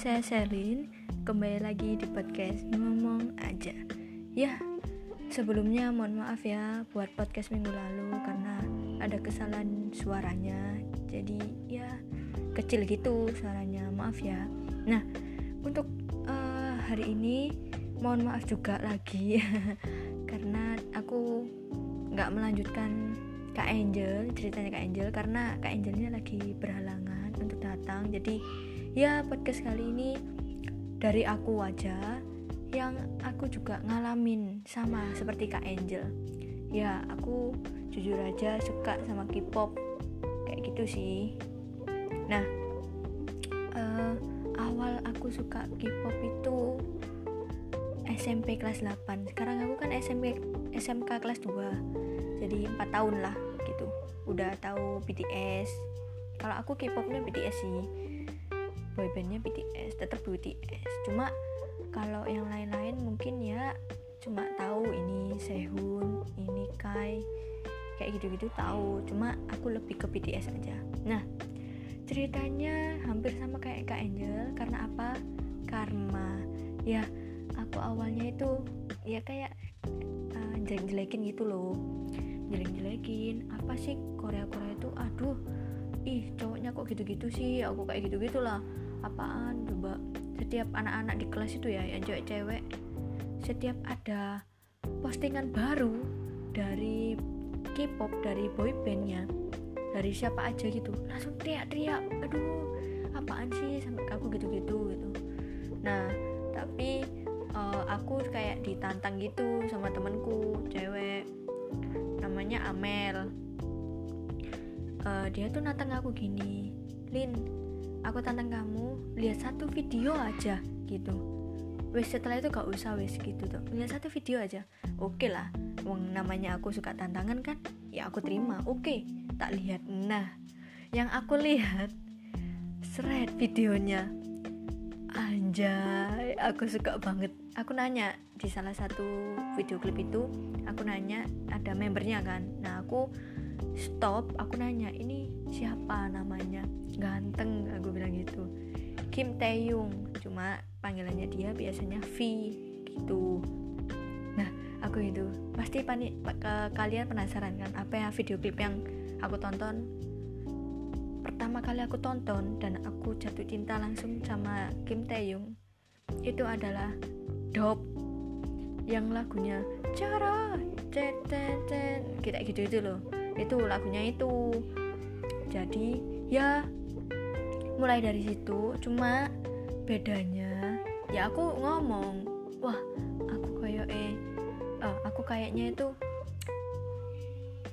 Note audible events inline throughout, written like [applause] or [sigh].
saya Selin Kembali lagi di podcast Ngomong Aja. Ya, sebelumnya mohon maaf ya buat podcast minggu lalu Karena ada kesalahan suaranya. Jadi ya kecil gitu suaranya, maaf ya. Nah, untuk uh, hari ini mohon maaf juga lagi [laughs] Karena aku nggak melanjutkan Kak Angel, ceritanya Kak Angel Karena Kak Angelnya lagi berhalangan untuk datang. Jadi ya podcast kali ini dari aku aja yang aku juga ngalamin sama seperti Kak Angel. Ya aku jujur aja suka sama K-pop kayak gitu sih. Nah uh, awal aku suka K-pop itu SMP kelas 8 sekarang aku kan SMP SMK kelas 2 jadi 4 tahun lah gitu. Udah tahu BTS kalau aku K-popnya BTS sih boybandnya BTS tetap BTS cuma kalau yang lain-lain mungkin ya cuma tahu ini Sehun ini Kai kayak gitu-gitu tahu. Cuma aku lebih ke BTS aja. Nah ceritanya hampir sama kayak Kak Angel. Karena apa? Karma. Ya aku awalnya itu ya kayak uh, jelek-jelekin gitu loh. Jelek-jelekin. Apa sih Korea-Korea itu? Aduh ih cowoknya kok gitu-gitu sih? Aku kayak gitu-gitu lah apaan? Coba. Setiap anak-anak di kelas itu ya yang cewek-cewek setiap ada postingan baru dari K-pop dari boybandnya dari siapa aja gitu langsung teriak-teriak aduh apaan sih? Sampai aku gitu-gitu gitu. Nah tapi uh, aku kayak ditantang gitu sama temenku cewek namanya Amel uh, dia tuh nantang aku gini Lin aku tantang kamu lihat satu video aja gitu. Wes setelah itu gak usah wes gitu tuh. Lihat satu video aja. Oke okay lah Wong namanya aku suka tantangan kan ya aku terima. Oke okay, tak lihat. Nah yang aku lihat seret videonya. Anjay aku suka banget. Aku nanya di salah satu video klip itu aku nanya ada membernya kan. Nah aku stop aku nanya ini siapa namanya? Ganteng aku bilang gitu. Kim Taeyong cuma panggilannya dia biasanya V gitu. Nah aku itu pasti panik kalian penasaran kan apa ya video klip yang aku tonton? Pertama kali aku tonton dan aku jatuh cinta langsung sama Kim Taeyong itu adalah Dop yang lagunya cara cen cen cen kita gitu itu loh itu lagunya itu. Jadi ya mulai dari situ cuma bedanya ya aku ngomong wah aku kayak eh uh, aku kayaknya itu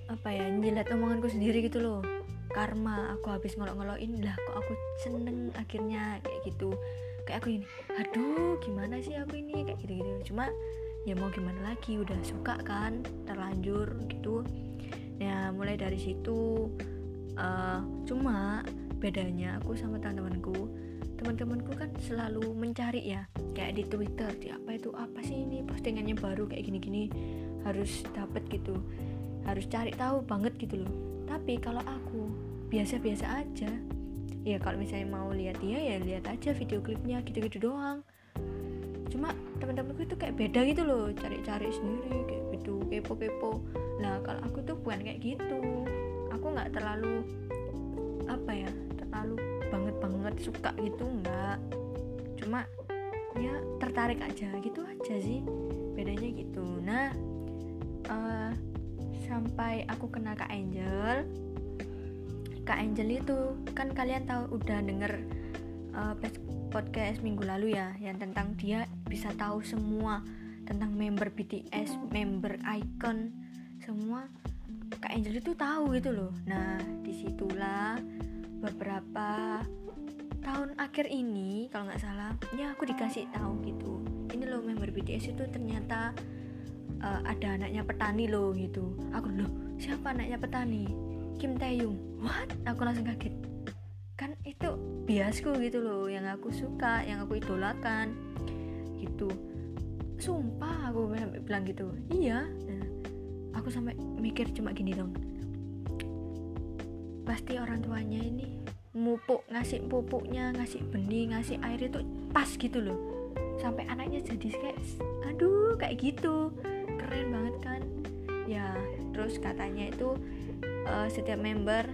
apa ya nyilat omonganku sendiri gitu loh. Karma aku habis ngolok-ngolokin lah kok aku seneng akhirnya kayak gitu. Kayak aku ini aduh gimana sih aku ini? Kayak gitu-gitu. Cuma ya mau gimana lagi udah suka kan terlanjur gitu ya mulai dari situ uh, cuma bedanya aku sama teman-temanku. Teman-temanku kan selalu mencari ya kayak di Twitter di apa itu? Apa sih ini postingannya baru kayak gini-gini? Harus dapat gitu. Harus cari tahu banget gitu loh. Tapi kalau aku biasa-biasa aja. Ya kalau misalnya mau lihat dia ya lihat aja video klipnya gitu-gitu doang cuma teman-temanku itu kayak beda gitu loh cari-cari sendiri kayak gitu kepo-kepo. Nah kalau aku tuh bukan kayak gitu. Aku nggak terlalu apa ya terlalu banget banget suka gitu nggak. Cuma ya tertarik aja gitu aja sih bedanya gitu. Nah uh, sampai aku kenal kak Angel kak Angel itu kan kalian tahu udah denger uh, podcast minggu lalu ya yang tentang dia bisa tahu semua tentang member BTS, member icon semua Kak Angel itu tahu gitu loh. Nah di situlah beberapa tahun akhir ini kalau nggak salah ya aku dikasih tahu gitu. Ini loh member BTS itu ternyata uh, ada anaknya petani loh gitu. Aku loh siapa anaknya petani? Kim Taeyong what? Aku langsung kaget biasku gitu loh yang aku suka yang aku idolakan gitu. Sumpah aku bilang gitu iya. Aku sampai mikir cuma gini dong. Pasti orang tuanya ini mupuk ngasih pupuknya ngasih benih ngasih air itu pas gitu loh. Sampai anaknya jadi kayak aduh kayak gitu. Keren banget kan? Ya terus katanya itu uh, setiap member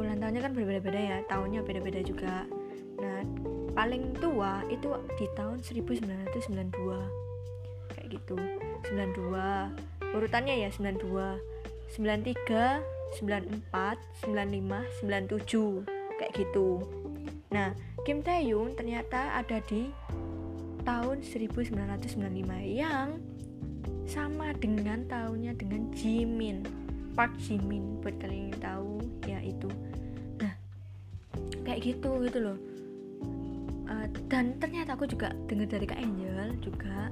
ulang tahunnya kan berbeda-beda ya tahunnya beda-beda juga. Nah paling tua itu di tahun 1992 kayak gitu. 92 urutannya ya 92 93 94 95 97 kayak gitu. Nah Kim Taeyong ternyata ada di tahun 1995 yang sama dengan tahunnya dengan Jimin Park Jimin buat kalian yang tahu ya itu nah kayak gitu gitu loh uh, dan ternyata aku juga dengar dari Kak Angel juga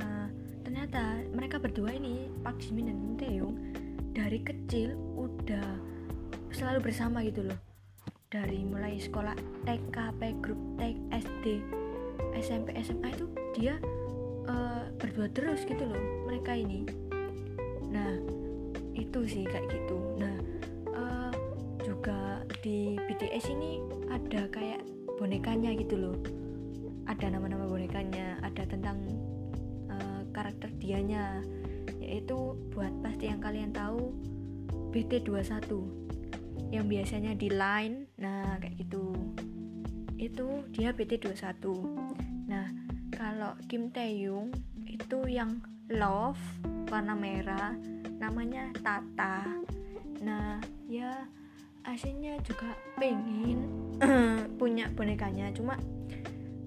uh, ternyata mereka berdua ini Park Jimin dan Kim Taeyong dari kecil udah selalu bersama gitu loh dari mulai sekolah TK, Group TK, SD, SMP, SMA itu dia uh, berdua terus gitu loh mereka ini. Nah itu sih kayak gitu. Nah uh, juga di BTS ini ada kayak bonekanya gitu loh. Ada nama-nama bonekanya, ada tentang uh, karakter dianya, yaitu buat pasti yang kalian tahu BT21 yang biasanya di line nah kayak gitu itu dia BT21 nah kalau Kim Taeyong itu yang love warna merah namanya Tata. Nah ya aslinya juga pengen [clears throat] punya bonekanya. Cuma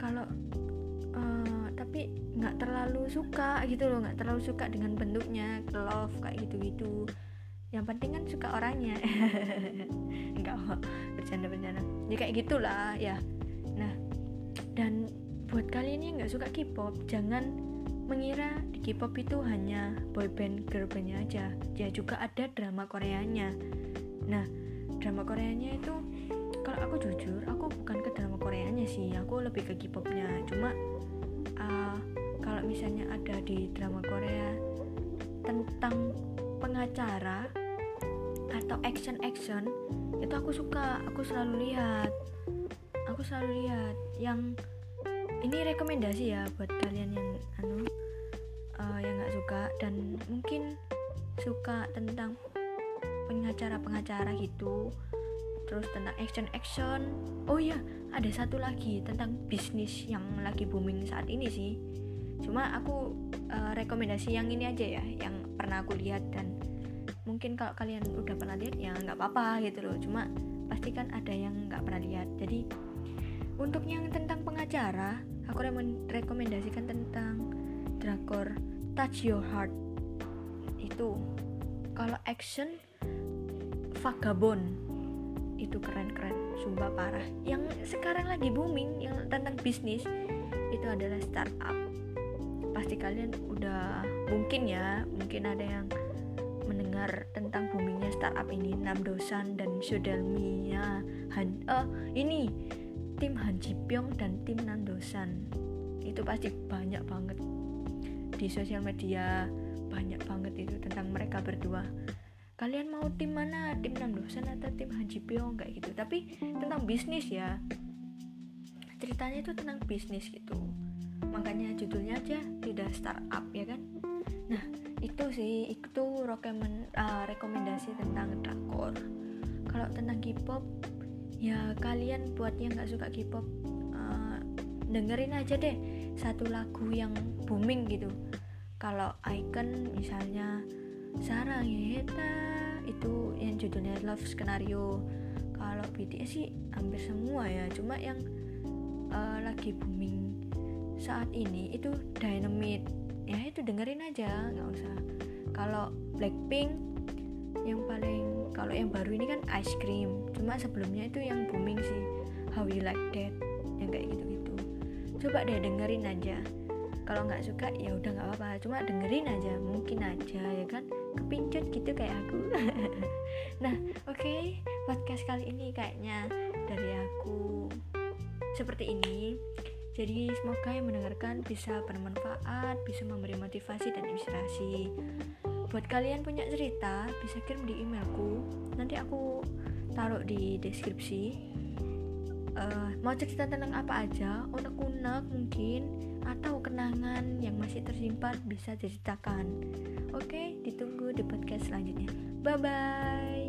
kalau uh, tapi nggak terlalu suka gitu loh nggak terlalu suka dengan bentuknya love kayak gitu gitu yang penting kan suka orangnya. [laughs] Enggak bercanda bercanda ya kayak gitulah ya. Nah dan buat kalian yang nggak suka K-pop jangan mengira di K-pop itu hanya boyband girlbandnya aja. Ya juga ada drama Koreanya. Nah drama Koreanya itu kalau aku jujur aku bukan ke drama Koreanya sih. Aku lebih ke K-popnya. Cuma uh, kalau misalnya ada di drama Korea tentang pengacara atau action action itu aku suka. Aku selalu lihat. Aku selalu lihat yang ini rekomendasi ya buat kalian yang anu uh, yang nggak suka dan mungkin suka tentang pengacara-pengacara gitu. Terus tentang action action oh iya ada satu lagi tentang bisnis yang lagi booming saat ini sih. Cuma aku uh, rekomendasi yang ini aja ya yang pernah aku lihat dan mungkin kalau kalian udah pernah lihat ya nggak apa-apa gitu loh. Cuma pasti kan ada yang nggak pernah lihat. Jadi untuk yang tentang pengacara aku rekomendasikan tentang drakor Touch Your Heart. Itu kalau action Vagabond. Itu keren-keren sumpah parah. Yang sekarang lagi booming yang tentang bisnis itu adalah startup. Pasti kalian udah mungkin ya mungkin ada yang mendengar tentang boomingnya startup ini. Namdosan dan Shodalmi ya Han uh, ini tim Han Ji Pyong dan tim Namdosan itu pasti banyak banget di sosial media banyak banget itu tentang mereka berdua. Kalian mau tim mana? Tim Namdosan atau tim Han Ji Pyong kayak gitu. Tapi tentang bisnis ya. Ceritanya itu tentang bisnis gitu. Makanya judulnya aja tidak startup ya kan? Nah itu sih. Itu uh, rekomendasi tentang drakor. Kalau tentang K-pop ya kalian buat yang nggak suka K-pop uh, dengerin aja deh satu lagu yang booming gitu. Kalau Icon misalnya Sarang Heta itu yang judulnya Love Scenario kalau BTS sih hampir semua ya cuma yang uh, lagi booming saat ini itu Dynamite. Ya itu dengerin aja nggak usah. Kalau Blackpink yang paling kalau yang baru ini kan ice cream. Cuma sebelumnya itu yang booming sih How You Like That yang kayak gitu-gitu coba deh dengerin aja. Kalau nggak suka ya udah nggak apa-apa. Cuma dengerin aja mungkin aja ya kan? Kepincut gitu kayak aku. [laughs] Nah oke okay, podcast kali ini kayaknya dari aku seperti ini. Jadi semoga yang mendengarkan bisa bermanfaat, bisa memberi motivasi dan inspirasi. Buat kalian punya cerita, bisa kirim di emailku. Nanti aku taruh di deskripsi uh, mau cerita tentang apa aja? Unek-unek mungkin atau kenangan yang masih tersimpan bisa diceritakan. Oke ditunggu di podcast selanjutnya. Bye bye